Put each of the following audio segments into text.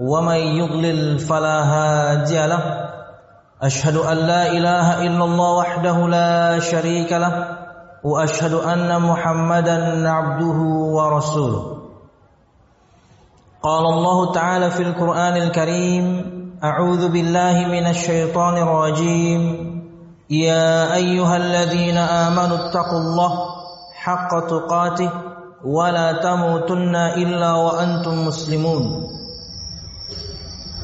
ومن يضلل فلا هادي له. أشهد أن لا إله إلا الله وحده لا شريك له وأشهد أن محمدا عبده ورسوله. قال الله تعالى في القرآن الكريم أعوذ بالله من الشيطان الرجيم. يا أيها الذين آمنوا اتقوا الله حق تقاته ولا تموتن إلا وأنتم مسلمون.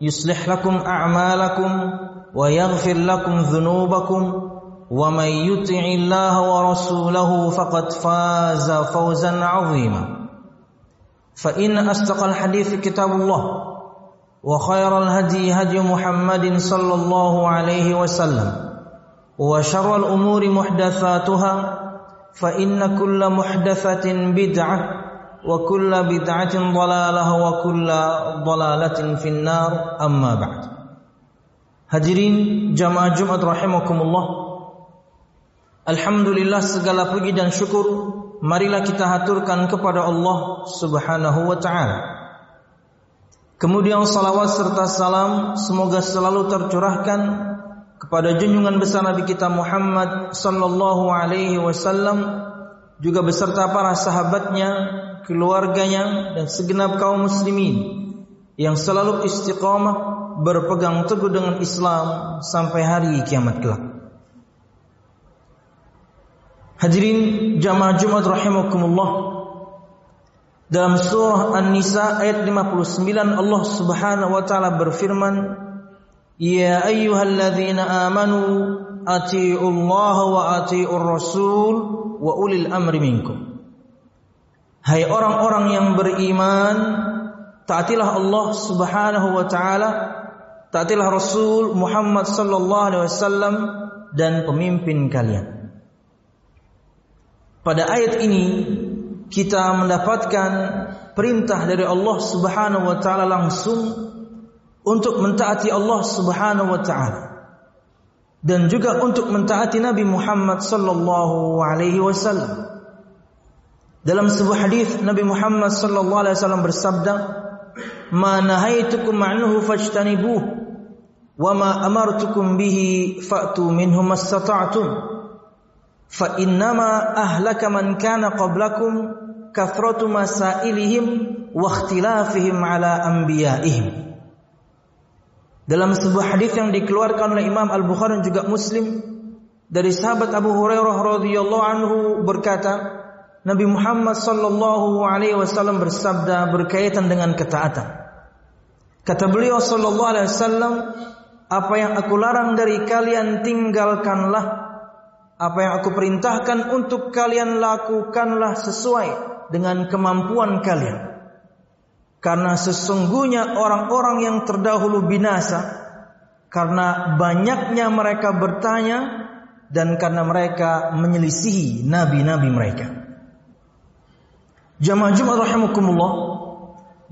يصلح لكم أعمالكم ويغفر لكم ذنوبكم ومن يطع الله ورسوله فقد فاز فوزا عظيما. فإن أصدق الحديث كتاب الله وخير الهدي هدي محمد صلى الله عليه وسلم وشر الأمور محدثاتها فإن كل محدثة بدعة وكل بدعة ضلالة وكل ضلالة في النار أما بعد Hadirin jamaah Jumat rahimakumullah Alhamdulillah segala puji dan syukur marilah kita haturkan kepada Allah Subhanahu wa taala. Kemudian salawat serta salam semoga selalu tercurahkan kepada junjungan besar Nabi kita Muhammad sallallahu alaihi wasallam juga beserta para sahabatnya, keluarganya dan segenap kaum muslimin yang selalu istiqamah berpegang teguh dengan Islam sampai hari kiamat kelak. Hadirin jamaah Jumat rahimakumullah. Dalam surah An-Nisa ayat 59 Allah Subhanahu wa taala berfirman, "Ya ayyuhalladzina amanu Allah wa atiiur rasul wa ulil amri minkum." Hai orang-orang yang beriman, taatilah Allah Subhanahu wa taala, taatilah Rasul Muhammad sallallahu alaihi wasallam dan pemimpin kalian. Pada ayat ini kita mendapatkan perintah dari Allah Subhanahu wa taala langsung untuk mentaati Allah Subhanahu wa taala dan juga untuk mentaati Nabi Muhammad sallallahu alaihi wasallam. Dalam sebuah hadis Nabi Muhammad sallallahu alaihi wasallam bersabda, "Ma nahaitukum anhu fajtanibuh wa ma amartukum bihi fa'tu minhu mastata'tum." fa innama ahlaka man kana qablakum kathratu masailihim wa ikhtilafihim ala anbiya'ihim dalam sebuah hadis yang dikeluarkan oleh Imam Al-Bukhari dan juga Muslim dari sahabat Abu Hurairah radhiyallahu anhu berkata Nabi Muhammad sallallahu alaihi wasallam bersabda berkaitan dengan ketaatan kata beliau sallallahu alaihi wasallam apa yang aku larang dari kalian tinggalkanlah apa yang aku perintahkan untuk kalian lakukanlah sesuai dengan kemampuan kalian. Karena sesungguhnya orang-orang yang terdahulu binasa karena banyaknya mereka bertanya dan karena mereka menyelisihi nabi-nabi mereka. Jamaah Jumat rahimakumullah,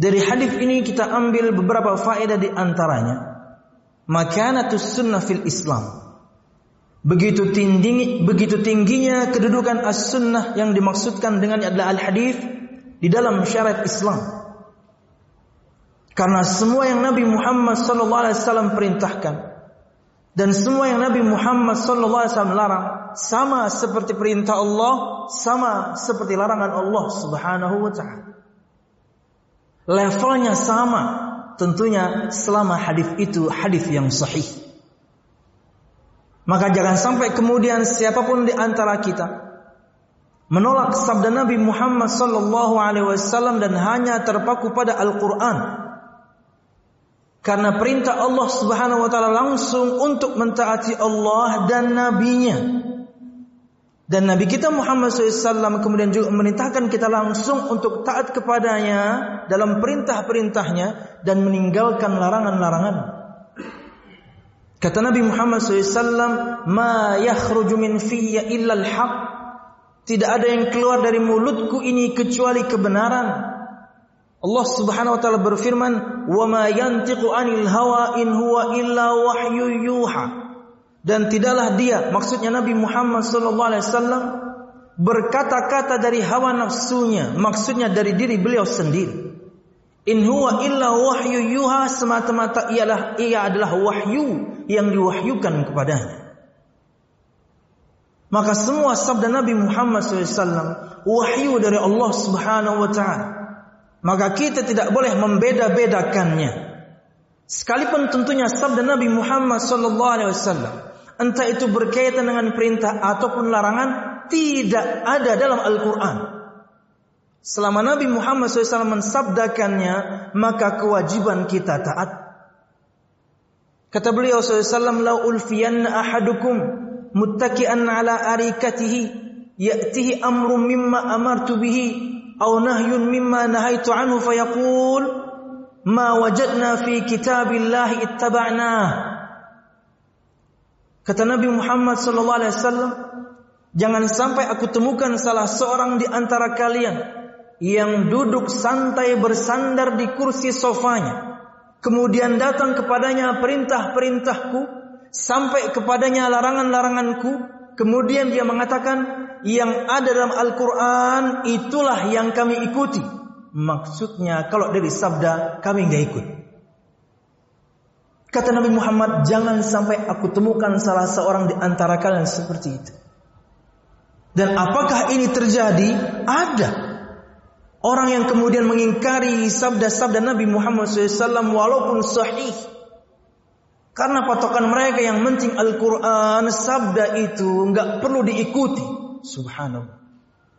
dari hadis ini kita ambil beberapa faedah di antaranya. Makanatus sunnah fil Islam Begitu tinggi begitu tingginya kedudukan as-sunnah yang dimaksudkan dengan adalah al-hadis di dalam syariat Islam. Karena semua yang Nabi Muhammad sallallahu alaihi wasallam perintahkan dan semua yang Nabi Muhammad wasallam larang sama seperti perintah Allah, sama seperti larangan Allah Subhanahu wa taala. Levelnya sama, tentunya selama hadis itu hadis yang sahih. Maka jangan sampai kemudian siapa pun di antara kita menolak sabda Nabi Muhammad wasallam dan hanya terpaku pada Al-Qur'an. Karena perintah Allah Subhanahu wa taala langsung untuk mentaati Allah dan nabinya. Dan Nabi kita Muhammad SAW kemudian juga memerintahkan kita langsung untuk taat kepadanya dalam perintah-perintahnya dan meninggalkan larangan-larangan. Kata Nabi Muhammad SAW, "Ma yakhruju min fiyya illa al-haq." Tidak ada yang keluar dari mulutku ini kecuali kebenaran. Allah Subhanahu wa taala berfirman, "Wa ma yantiqu 'anil hawa in huwa illa wahyu yuha." dan tidaklah dia maksudnya Nabi Muhammad sallallahu alaihi wasallam berkata-kata dari hawa nafsunya maksudnya dari diri beliau sendiri. In huwa illa wahyu yuha semata-mata ialah ia adalah wahyu yang diwahyukan kepadanya. Maka semua sabda Nabi Muhammad SAW wahyu dari Allah Subhanahu wa taala maka kita tidak boleh membeda-bedakannya sekalipun tentunya sabda Nabi Muhammad sallallahu alaihi wasallam entah itu berkaitan dengan perintah ataupun larangan, tidak ada dalam Al-Quran. Selama Nabi Muhammad SAW mensabdakannya, maka kewajiban kita taat. Kata beliau SAW, "Lau ulfiyanna ahadukum muttaki'an ala arikatihi, ya'tihi amrun mimma amartu bihi, au nahyun mimma nahaitu anhu fayaqul, ma wajadna fi kitabillahi ittaba'nah." Kata Nabi Muhammad sallallahu alaihi wasallam, jangan sampai aku temukan salah seorang di antara kalian yang duduk santai bersandar di kursi sofanya, kemudian datang kepadanya perintah-perintahku, sampai kepadanya larangan-laranganku, kemudian dia mengatakan yang ada dalam Al-Quran itulah yang kami ikuti. Maksudnya kalau dari sabda kami nggak ikut. Kata Nabi Muhammad, jangan sampai aku temukan salah seorang di antara kalian seperti itu. Dan apakah ini terjadi? Ada. Orang yang kemudian mengingkari sabda-sabda Nabi Muhammad SAW walaupun sahih. Karena patokan mereka yang penting Al-Quran, sabda itu nggak perlu diikuti. Subhanallah.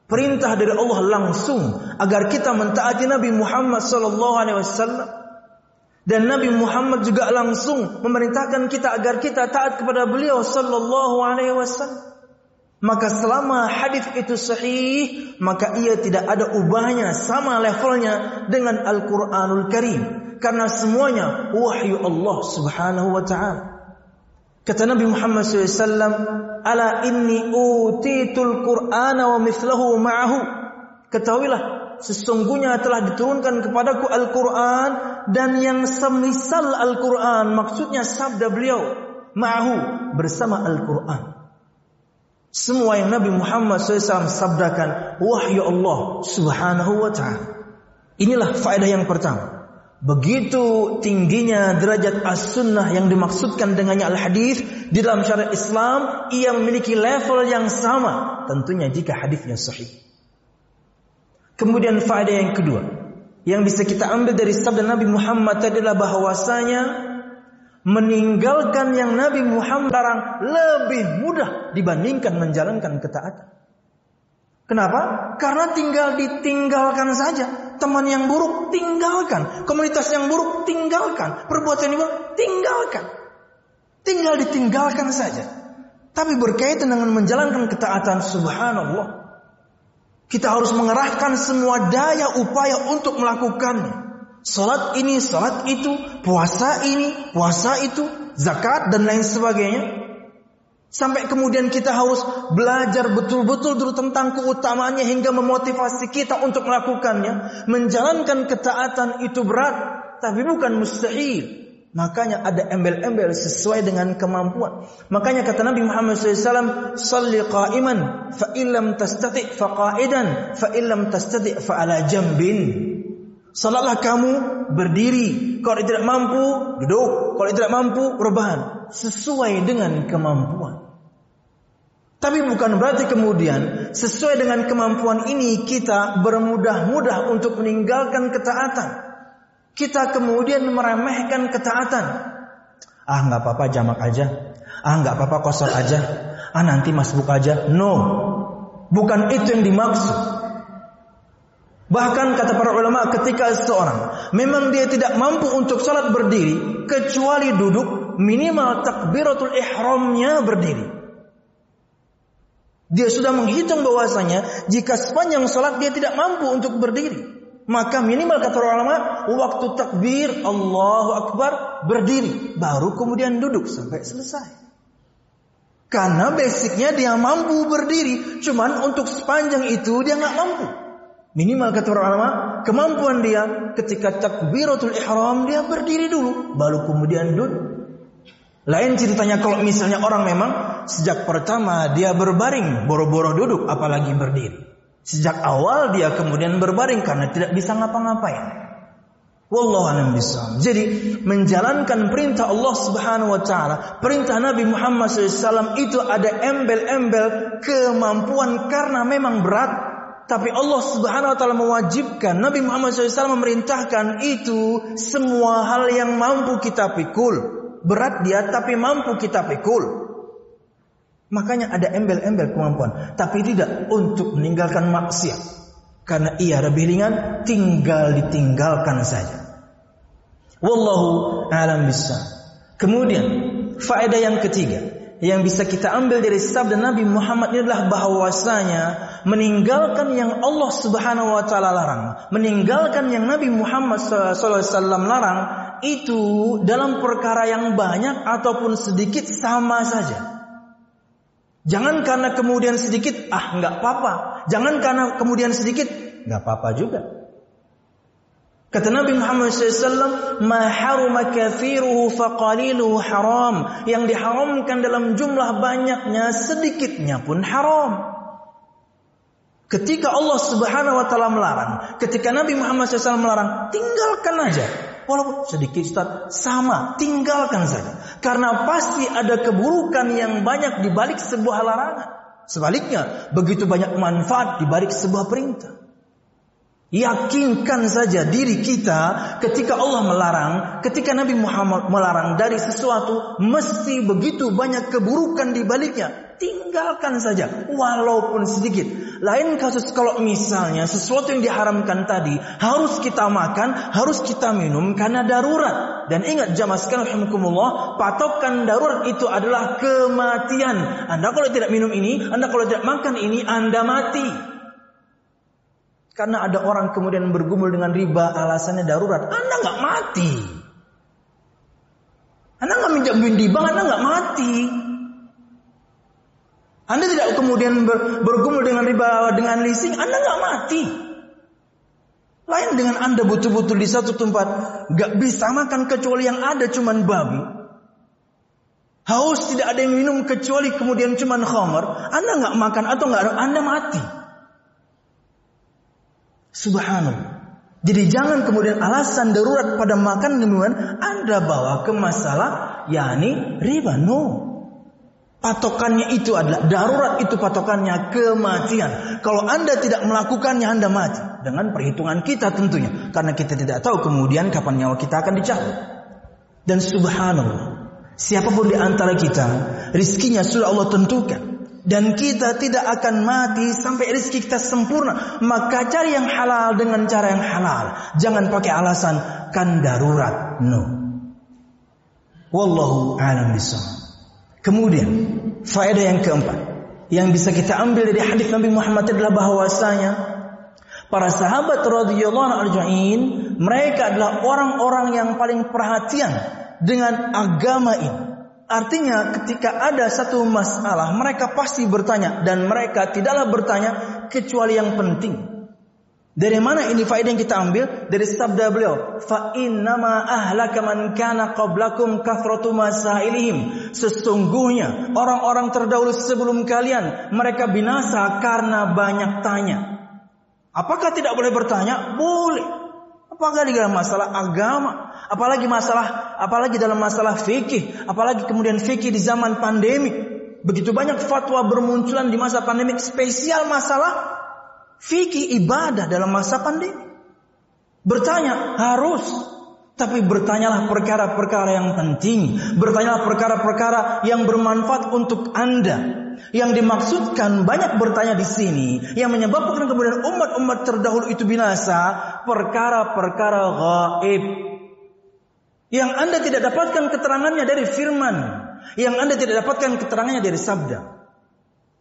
Perintah dari Allah langsung agar kita mentaati Nabi Muhammad SAW dan Nabi Muhammad juga langsung memerintahkan kita agar kita taat kepada beliau sallallahu alaihi wasallam. Maka selama hadis itu sahih, maka ia tidak ada ubahnya sama levelnya dengan Al-Qur'anul Karim karena semuanya wahyu Allah Subhanahu wa taala. Kata Nabi Muhammad SAW, Ala inni utitul Qur'ana wa mithlahu ma'ahu. Ketahuilah, sesungguhnya telah diturunkan kepadaku Al-Quran dan yang semisal Al-Quran maksudnya sabda beliau ma'hu bersama Al-Quran. Semua yang Nabi Muhammad SAW sabdakan wahyu Allah subhanahu wa ta'ala. Inilah faedah yang pertama Begitu tingginya derajat as-sunnah yang dimaksudkan dengannya al-hadis di dalam syariat Islam, ia memiliki level yang sama tentunya jika hadisnya sahih. Kemudian faedah yang kedua yang bisa kita ambil dari sabda Nabi Muhammad adalah bahwasanya meninggalkan yang Nabi Muhammad larang lebih mudah dibandingkan menjalankan ketaatan. Kenapa? Karena tinggal ditinggalkan saja. Teman yang buruk tinggalkan, komunitas yang buruk tinggalkan, perbuatan yang buruk tinggalkan. Tinggal ditinggalkan saja. Tapi berkaitan dengan menjalankan ketaatan subhanallah kita harus mengerahkan semua daya upaya untuk melakukannya. Salat ini, salat itu, puasa ini, puasa itu, zakat dan lain sebagainya. Sampai kemudian kita harus belajar betul-betul dulu tentang keutamaannya hingga memotivasi kita untuk melakukannya. Menjalankan ketaatan itu berat, tapi bukan mustahil. Makanya ada embel-embel sesuai dengan kemampuan. Makanya kata Nabi Muhammad SAW, Salli qa'iman, fa illam tastati' fa qa'idan, fa illam tastati' fa ala jambin. Salatlah kamu berdiri. Kalau tidak mampu, duduk. Kalau tidak mampu, rebahan. Sesuai dengan kemampuan. Tapi bukan berarti kemudian sesuai dengan kemampuan ini kita bermudah-mudah untuk meninggalkan ketaatan. kita kemudian meremehkan ketaatan. Ah nggak apa-apa jamak aja. Ah nggak apa-apa kosor aja. Ah nanti masbuk aja. No. Bukan itu yang dimaksud. Bahkan kata para ulama ketika seorang memang dia tidak mampu untuk sholat berdiri kecuali duduk minimal takbiratul ihramnya berdiri. Dia sudah menghitung bahwasanya jika sepanjang sholat dia tidak mampu untuk berdiri, maka minimal kata ulama waktu takbir Allahu Akbar berdiri baru kemudian duduk sampai selesai. Karena basicnya dia mampu berdiri, cuman untuk sepanjang itu dia nggak mampu. Minimal kata para ulama, kemampuan dia ketika takbiratul ihram dia berdiri dulu, baru kemudian duduk. Lain ceritanya kalau misalnya orang memang sejak pertama dia berbaring, boro-boro duduk, apalagi berdiri. Sejak awal dia kemudian berbaring karena tidak bisa ngapa-ngapain. Wallahu a'lam bishawab. Jadi menjalankan perintah Allah Subhanahu wa taala, perintah Nabi Muhammad SAW itu ada embel-embel kemampuan karena memang berat. Tapi Allah Subhanahu wa taala mewajibkan Nabi Muhammad SAW memerintahkan itu semua hal yang mampu kita pikul. Berat dia tapi mampu kita pikul. Makanya ada embel-embel kemampuan, tapi tidak untuk meninggalkan maksiat. Karena ia lebih ringan, tinggal ditinggalkan saja. Wallahu alam bisa. Kemudian, faedah yang ketiga yang bisa kita ambil dari sabda Nabi Muhammad ini adalah bahwasanya meninggalkan yang Allah Subhanahu wa taala larang, meninggalkan yang Nabi Muhammad SAW larang itu dalam perkara yang banyak ataupun sedikit sama saja. Jangan karena kemudian sedikit, ah nggak apa-apa. Jangan karena kemudian sedikit, nggak apa-apa juga. Kata Nabi Muhammad SAW, "Ma haruma kathiruhu faqaliluhu haram." Yang diharamkan dalam jumlah banyaknya, sedikitnya pun haram. Ketika Allah Subhanahu wa taala melarang, ketika Nabi Muhammad SAW melarang, tinggalkan aja. Walaupun sedikit Ustaz, sama, tinggalkan saja. Karena pasti ada keburukan yang banyak di balik sebuah larangan. Sebaliknya, begitu banyak manfaat di balik sebuah perintah. Yakinkan saja diri kita ketika Allah melarang, ketika Nabi Muhammad melarang dari sesuatu, mesti begitu banyak keburukan di baliknya. Tinggalkan saja, walaupun sedikit. Lain kasus kalau misalnya sesuatu yang diharamkan tadi harus kita makan, harus kita minum karena darurat. Dan ingat jamaah sekalian patokan darurat itu adalah kematian. Anda kalau tidak minum ini, Anda kalau tidak makan ini, Anda mati. Karena ada orang kemudian bergumul dengan riba alasannya darurat. Anda nggak mati. Anda nggak minjam di bank, Anda nggak mati. Anda tidak kemudian ber, bergumul dengan riba dengan leasing, Anda nggak mati. Lain dengan Anda betul-betul di satu tempat, nggak bisa makan kecuali yang ada cuman babi. Haus tidak ada yang minum kecuali kemudian cuman khamar. Anda nggak makan atau nggak Anda mati. Subhanallah. Jadi jangan kemudian alasan darurat pada makan minuman Anda bawa ke masalah yakni riba. No. Patokannya itu adalah darurat itu patokannya kematian. Kalau Anda tidak melakukannya Anda mati. Dengan perhitungan kita tentunya. Karena kita tidak tahu kemudian kapan nyawa kita akan dicabut. Dan subhanallah. Siapa pun di antara kita. Rizkinya sudah Allah tentukan dan kita tidak akan mati sampai rezeki kita sempurna. Maka cari yang halal dengan cara yang halal. Jangan pakai alasan kan darurat. No. Wallahu a'lam Kemudian faedah yang keempat yang bisa kita ambil dari hadis Nabi Muhammad adalah bahwasanya para sahabat radhiyallahu anhu mereka adalah orang-orang yang paling perhatian dengan agama ini. Artinya ketika ada satu masalah mereka pasti bertanya dan mereka tidaklah bertanya kecuali yang penting. Dari mana ini faedah yang kita ambil? Dari sabda beliau, fa innama ahlaka man kana qablakum kathratu masailihim. Sesungguhnya orang-orang terdahulu sebelum kalian mereka binasa karena banyak tanya. Apakah tidak boleh bertanya? Boleh. Apakah di dalam masalah agama, apalagi masalah apalagi dalam masalah fikih, apalagi kemudian fikih di zaman pandemik. Begitu banyak fatwa bermunculan di masa pandemik, spesial masalah fikih ibadah dalam masa pandemik. Bertanya harus Tapi bertanyalah perkara-perkara yang penting, bertanyalah perkara-perkara yang bermanfaat untuk Anda. Yang dimaksudkan banyak bertanya di sini yang menyebabkan kemudian umat-umat terdahulu itu binasa, perkara-perkara gaib. Yang Anda tidak dapatkan keterangannya dari firman, yang Anda tidak dapatkan keterangannya dari sabda.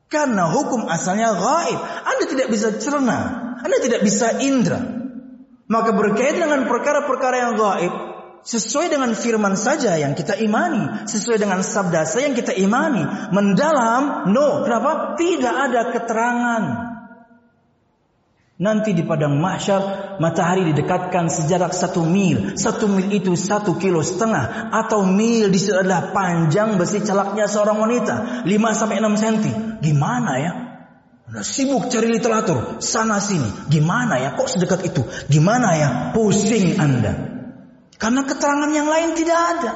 Karena hukum asalnya gaib, Anda tidak bisa cerna, Anda tidak bisa indra. Maka berkaitan dengan perkara-perkara yang gaib, sesuai dengan firman saja yang kita imani, sesuai dengan sabda saja yang kita imani. Mendalam, no. Kenapa? Tidak ada keterangan. Nanti di padang mahsyar matahari didekatkan sejarak satu mil. Satu mil itu satu kilo setengah. Atau mil di situ adalah panjang besi calaknya seorang wanita. 5 sampai 6 senti. Gimana ya? Anda sibuk cari literatur sana sini. Gimana ya? Kok sedekat itu? Gimana ya? Pusing Anda. Karena keterangan yang lain tidak ada.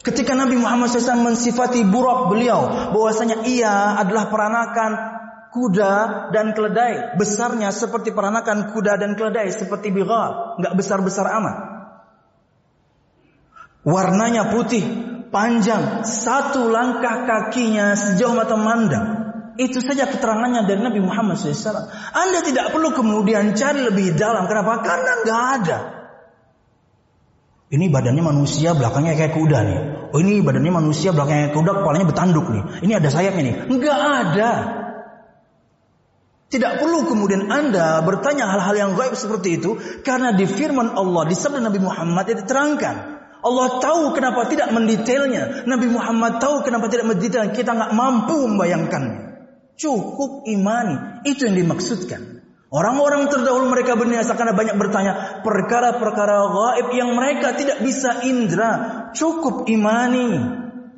Ketika Nabi Muhammad SAW mensifati burak beliau bahwasanya ia adalah peranakan kuda dan keledai besarnya seperti peranakan kuda dan keledai seperti bighal nggak besar besar amat warnanya putih panjang satu langkah kakinya sejauh mata mandang itu saja keterangannya dari Nabi Muhammad SAW. Anda tidak perlu kemudian cari lebih dalam. Kenapa? Karena nggak ada. Ini badannya manusia, belakangnya kayak kuda nih. Oh ini badannya manusia, belakangnya kayak kuda, kepalanya bertanduk nih. Ini ada sayapnya nih. Nggak ada. Tidak perlu kemudian Anda bertanya hal-hal yang gaib seperti itu. Karena di firman Allah, di sabda Nabi Muhammad itu diterangkan. Allah tahu kenapa tidak mendetailnya. Nabi Muhammad tahu kenapa tidak mendetailnya. Kita nggak mampu membayangkannya. Cukup imani. Itu yang dimaksudkan. Orang-orang terdahulu mereka berniasa karena banyak bertanya perkara-perkara gaib yang mereka tidak bisa indra. Cukup imani.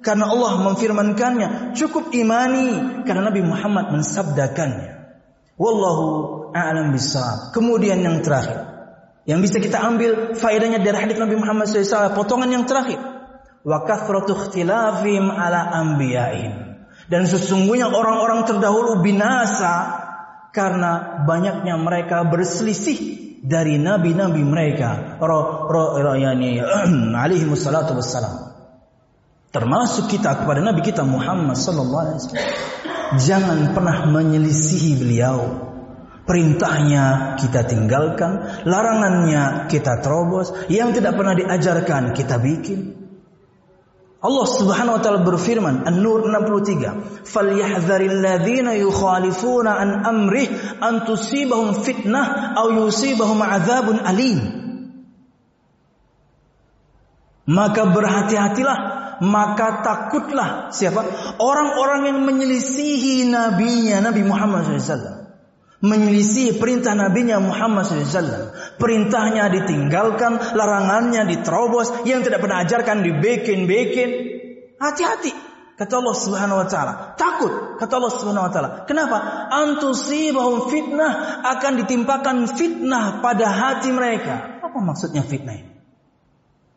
Karena Allah memfirmankannya. Cukup imani. Karena Nabi Muhammad mensabdakannya. Wallahu a'lam bisawab. Kemudian yang terakhir. Yang bisa kita ambil faedahnya dari hadis Nabi Muhammad SAW. Potongan yang terakhir. Wa kathratu ala anbiya'ihim. Dan sesungguhnya orang-orang terdahulu binasa karena banyaknya mereka berselisih dari nabi-nabi mereka. Alaihi wassalatu wassalam. Termasuk kita kepada Nabi kita Muhammad sallallahu alaihi wasallam. Jangan pernah menyelisihi beliau. Perintahnya kita tinggalkan, larangannya kita terobos, yang tidak pernah diajarkan kita bikin. Allah Subhanahu wa taala berfirman An-Nur 63 Falyahdharil ladzina yukhalifuna an amrih an tusibahum fitnah aw yusibahum adzabun alim. Maka berhati-hatilah maka takutlah siapa? Orang-orang yang menyelisihi nabinya Nabi Muhammad SAW menyelisih perintah nabinya Muhammad SAW. Perintahnya ditinggalkan, larangannya diterobos, yang tidak pernah ajarkan dibikin-bikin. Hati-hati. Kata Allah Subhanahu wa taala. Takut kata Allah Subhanahu wa taala. Kenapa? Antusibahum fitnah akan ditimpakan fitnah pada hati mereka. Apa maksudnya fitnah ini?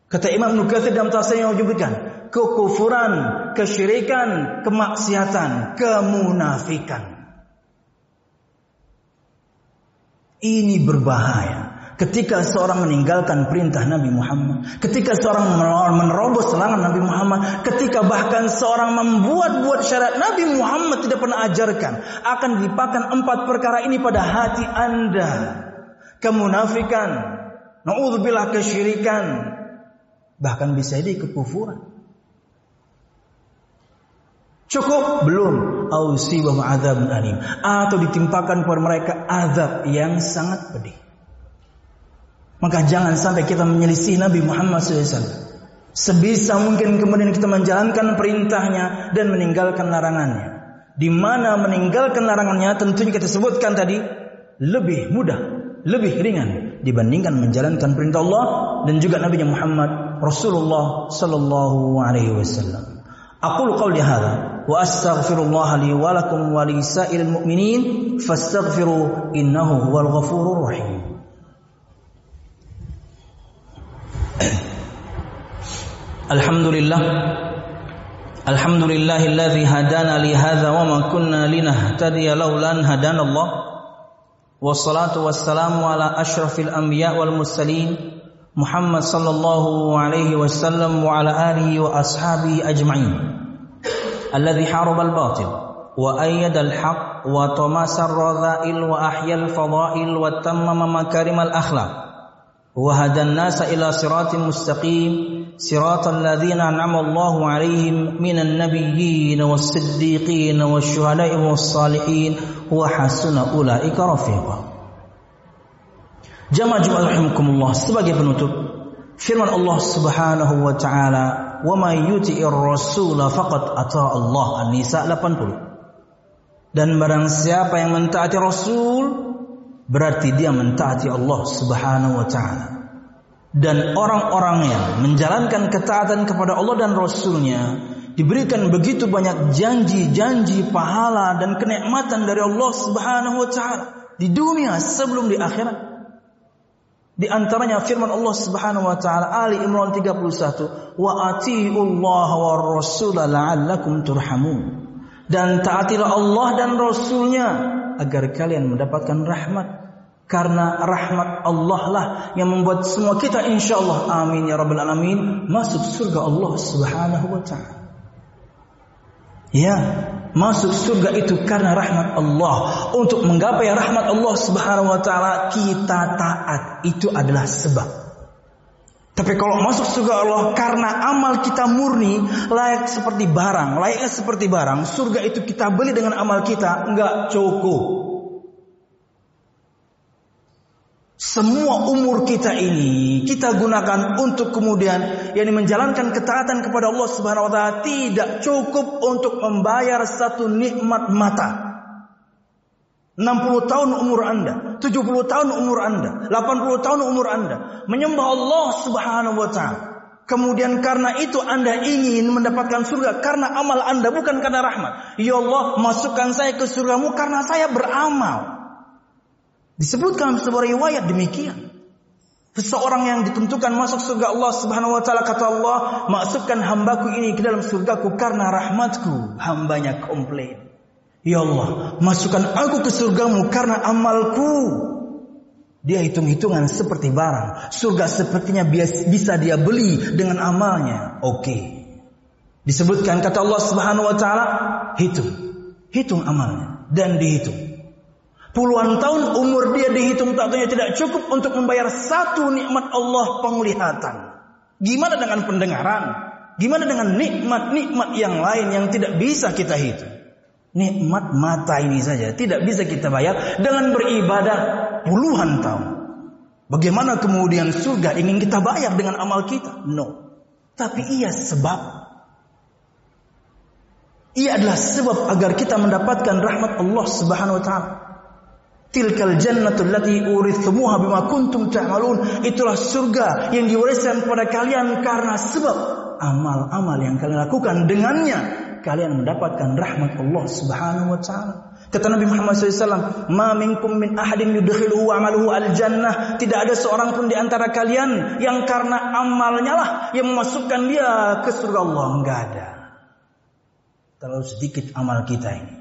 Kata Imam Nukathir dalam tafsir yang menyebutkan kekufuran, kesyirikan, kemaksiatan, kemunafikan. Ini berbahaya. Ketika seorang meninggalkan perintah Nabi Muhammad, ketika seorang menerobos serangan Nabi Muhammad, ketika bahkan seorang membuat-buat syarat Nabi Muhammad tidak pernah ajarkan, akan dilipakan empat perkara ini pada hati Anda. Kemunafikan, naudzubillah kesyirikan, bahkan bisa jadi kekufuran. Cukup belum alim atau ditimpakan kepada mereka azab yang sangat pedih. Maka jangan sampai kita menyelisih Nabi Muhammad SAW. Sebisa mungkin kemudian kita menjalankan perintahnya dan meninggalkan larangannya. Di mana meninggalkan larangannya tentunya kita sebutkan tadi lebih mudah, lebih ringan dibandingkan menjalankan perintah Allah dan juga Nabi Muhammad Rasulullah Sallallahu Alaihi Wasallam. Aku qauli hadza وأستغفر الله لي ولكم ولسائر المؤمنين فاستغفروا إنه هو الغفور الرحيم. الحمد لله الحمد لله الذي هدانا لهذا وما كنا لنهتدي لولا أن هدانا الله. والصلاة والسلام على أشرف الأنبياء والمرسلين محمد صلى الله عليه وسلم وعلى آله وأصحابه أجمعين. الذي حارب الباطل وأيد الحق وطمس الرذائل وأحيا الفضائل وتمم مكارم الأخلاق. وهدى الناس إلى صراط مستقيم صراط الذين أنعم الله عليهم من النبيين والصديقين والشهداء والصالحين وحسن أولئك رفيقا. Jamaah Jumat rahimakumullah sebagai penutup. Firman Allah Subhanahu wa wa may yuti'ir rasul faqad ata Allah. An-Nisa 80 dan barang siapa yang mentaati Rasul berarti dia mentaati Allah Subhanahu wa taala. Dan orang-orang yang menjalankan ketaatan kepada Allah dan Rasulnya diberikan begitu banyak janji-janji pahala dan kenikmatan dari Allah Subhanahu wa taala di dunia sebelum di akhirat di antaranya firman Allah Subhanahu wa taala Ali Imran 31, "Wa atiiullah war rasul la'allakum turhamun." Dan taatilah Allah dan Rasulnya agar kalian mendapatkan rahmat. Karena rahmat Allah lah yang membuat semua kita insyaallah amin ya rabbal alamin masuk surga Allah Subhanahu wa taala. Ya, masuk surga itu karena rahmat Allah. Untuk menggapai rahmat Allah Subhanahu wa taala kita taat. Itu adalah sebab. Tapi kalau masuk surga Allah karena amal kita murni, layak seperti barang, layaknya seperti barang, surga itu kita beli dengan amal kita, enggak cukup. Semua umur kita ini kita gunakan untuk kemudian yang menjalankan ketaatan kepada Allah Subhanahu wa taala tidak cukup untuk membayar satu nikmat mata. 60 tahun umur Anda, 70 tahun umur Anda, 80 tahun umur Anda menyembah Allah Subhanahu wa taala. Kemudian karena itu Anda ingin mendapatkan surga karena amal Anda bukan karena rahmat. Ya Allah, masukkan saya ke surgamu karena saya beramal. Disebutkan sebuah riwayat demikian. Seseorang yang ditentukan masuk surga Allah Subhanahu wa taala kata Allah, "Masukkan hambaku ini ke dalam surgaku karena rahmatku." Hambanya komplain. Ya Allah, masukkan aku ke surgamu karena amalku. Dia hitung-hitungan seperti barang. Surga sepertinya bisa dia beli dengan amalnya. Oke. Disebutkan kata Allah Subhanahu wa taala, hitung. Hitung amalnya dan dihitung. Puluhan tahun umur dia dihitung takutnya tidak cukup untuk membayar satu nikmat Allah penglihatan. Gimana dengan pendengaran? Gimana dengan nikmat-nikmat yang lain yang tidak bisa kita hitung? Nikmat mata ini saja tidak bisa kita bayar dengan beribadah puluhan tahun. Bagaimana kemudian surga ingin kita bayar dengan amal kita? No. Tapi ia sebab. Ia adalah sebab agar kita mendapatkan rahmat Allah Subhanahu wa taala. Tilkal jannatul lati urithumuha bima kuntum ta'malun. Itulah surga yang diwariskan kepada kalian karena sebab amal-amal yang kalian lakukan dengannya kalian mendapatkan rahmat Allah Subhanahu wa taala. Kata Nabi Muhammad SAW, Ma minkum min ahadin yudkhiluhu amaluhu al-jannah. Tidak ada seorang pun di antara kalian yang karena amalnya lah yang memasukkan dia ke surga Allah. Enggak ada. Terlalu sedikit amal kita ini.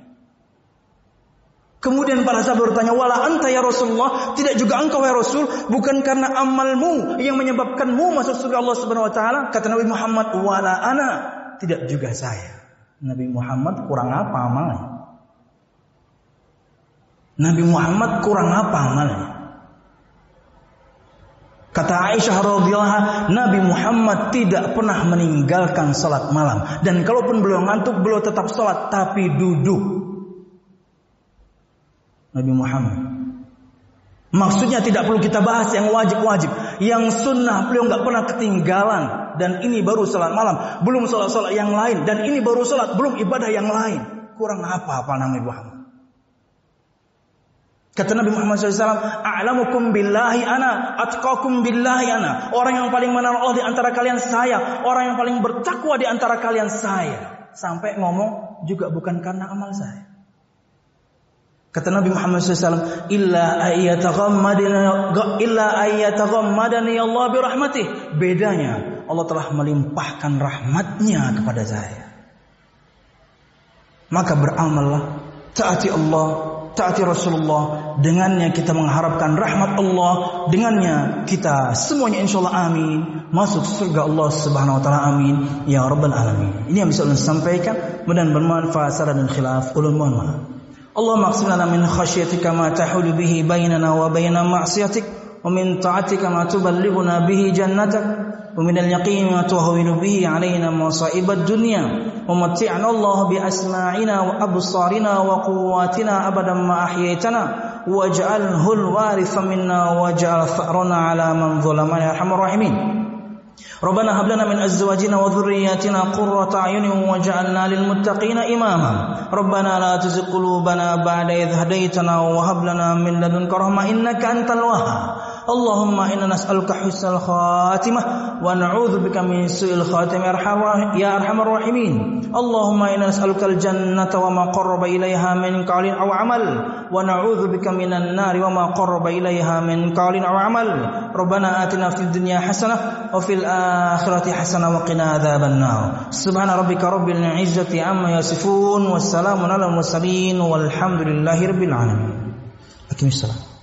Kemudian para sahabat bertanya, "Wala anta ya Rasulullah? Tidak juga engkau ya Rasul? Bukan karena amalmu yang menyebabkanmu masuk surga Allah Subhanahu wa taala?" Kata Nabi Muhammad, "Wala ana." Tidak juga saya. Nabi Muhammad kurang apa amalnya? Nabi Muhammad kurang apa amalnya? Kata Aisyah radhiyallahu Nabi Muhammad tidak pernah meninggalkan salat malam dan kalaupun beliau ngantuk beliau tetap salat tapi duduk Nabi Muhammad. Maksudnya tidak perlu kita bahas yang wajib-wajib. Yang sunnah beliau nggak pernah ketinggalan. Dan ini baru salat malam. Belum salat-salat yang lain. Dan ini baru salat. Belum ibadah yang lain. Kurang apa apa Nabi Muhammad. Kata Nabi Muhammad SAW, A'lamukum billahi ana, atqakum billahi ana. Orang yang paling mengenal Allah di antara kalian saya. Orang yang paling bertakwa di antara kalian saya. Sampai ngomong juga bukan karena amal saya. Kata Nabi Muhammad SAW, illa ayyataghammadana illa ayyataghammadani Allah bi rahmatih. Bedanya, Allah telah melimpahkan rahmatnya kepada saya. Maka beramallah, taati Allah, taati Rasulullah, dengannya kita mengharapkan rahmat Allah, dengannya kita semuanya insyaallah amin masuk surga Allah Subhanahu wa taala amin ya rabbal alamin. Ini yang bisa ulun sampaikan mudah bermanfaat saran dan khilaf ulun mohon maaf. Maqsim lana min khasyatika ma tahulu bihi bainana wa baina ma'siyatik ومن طاعتك ما تبلغنا به جنتك ومن اليقين ما تهون به علينا مصائب الدنيا. ومتعنا الله بأسماعنا وأبصارنا وقواتنا أبدا ما أحييتنا. واجعله الوارث منا واجعل ثأرنا على من ظلمنا يا أرحم الراحمين. ربنا هب لنا من أزواجنا وذرياتنا قرة أعين واجعلنا للمتقين إماما. ربنا لا تزغ قلوبنا بعد إذ هديتنا وهب لنا من لدنك رحمة إنك أنت الوهاب. اللهم إنا نسألك حسن الخاتمة ونعوذ بك من سوء الخاتمة يا أرحم الراحمين اللهم إنا نسألك الجنة وما قرب إليها من قول أو عمل ونعوذ بك من النار وما قرب إليها من قول أو عمل ربنا آتنا في الدنيا حسنة وفي الآخرة حسنة وقنا عذاب النار سبحان ربك رب العزة عما يصفون والسلام على المرسلين والحمد لله رب العالمين أكمل السلام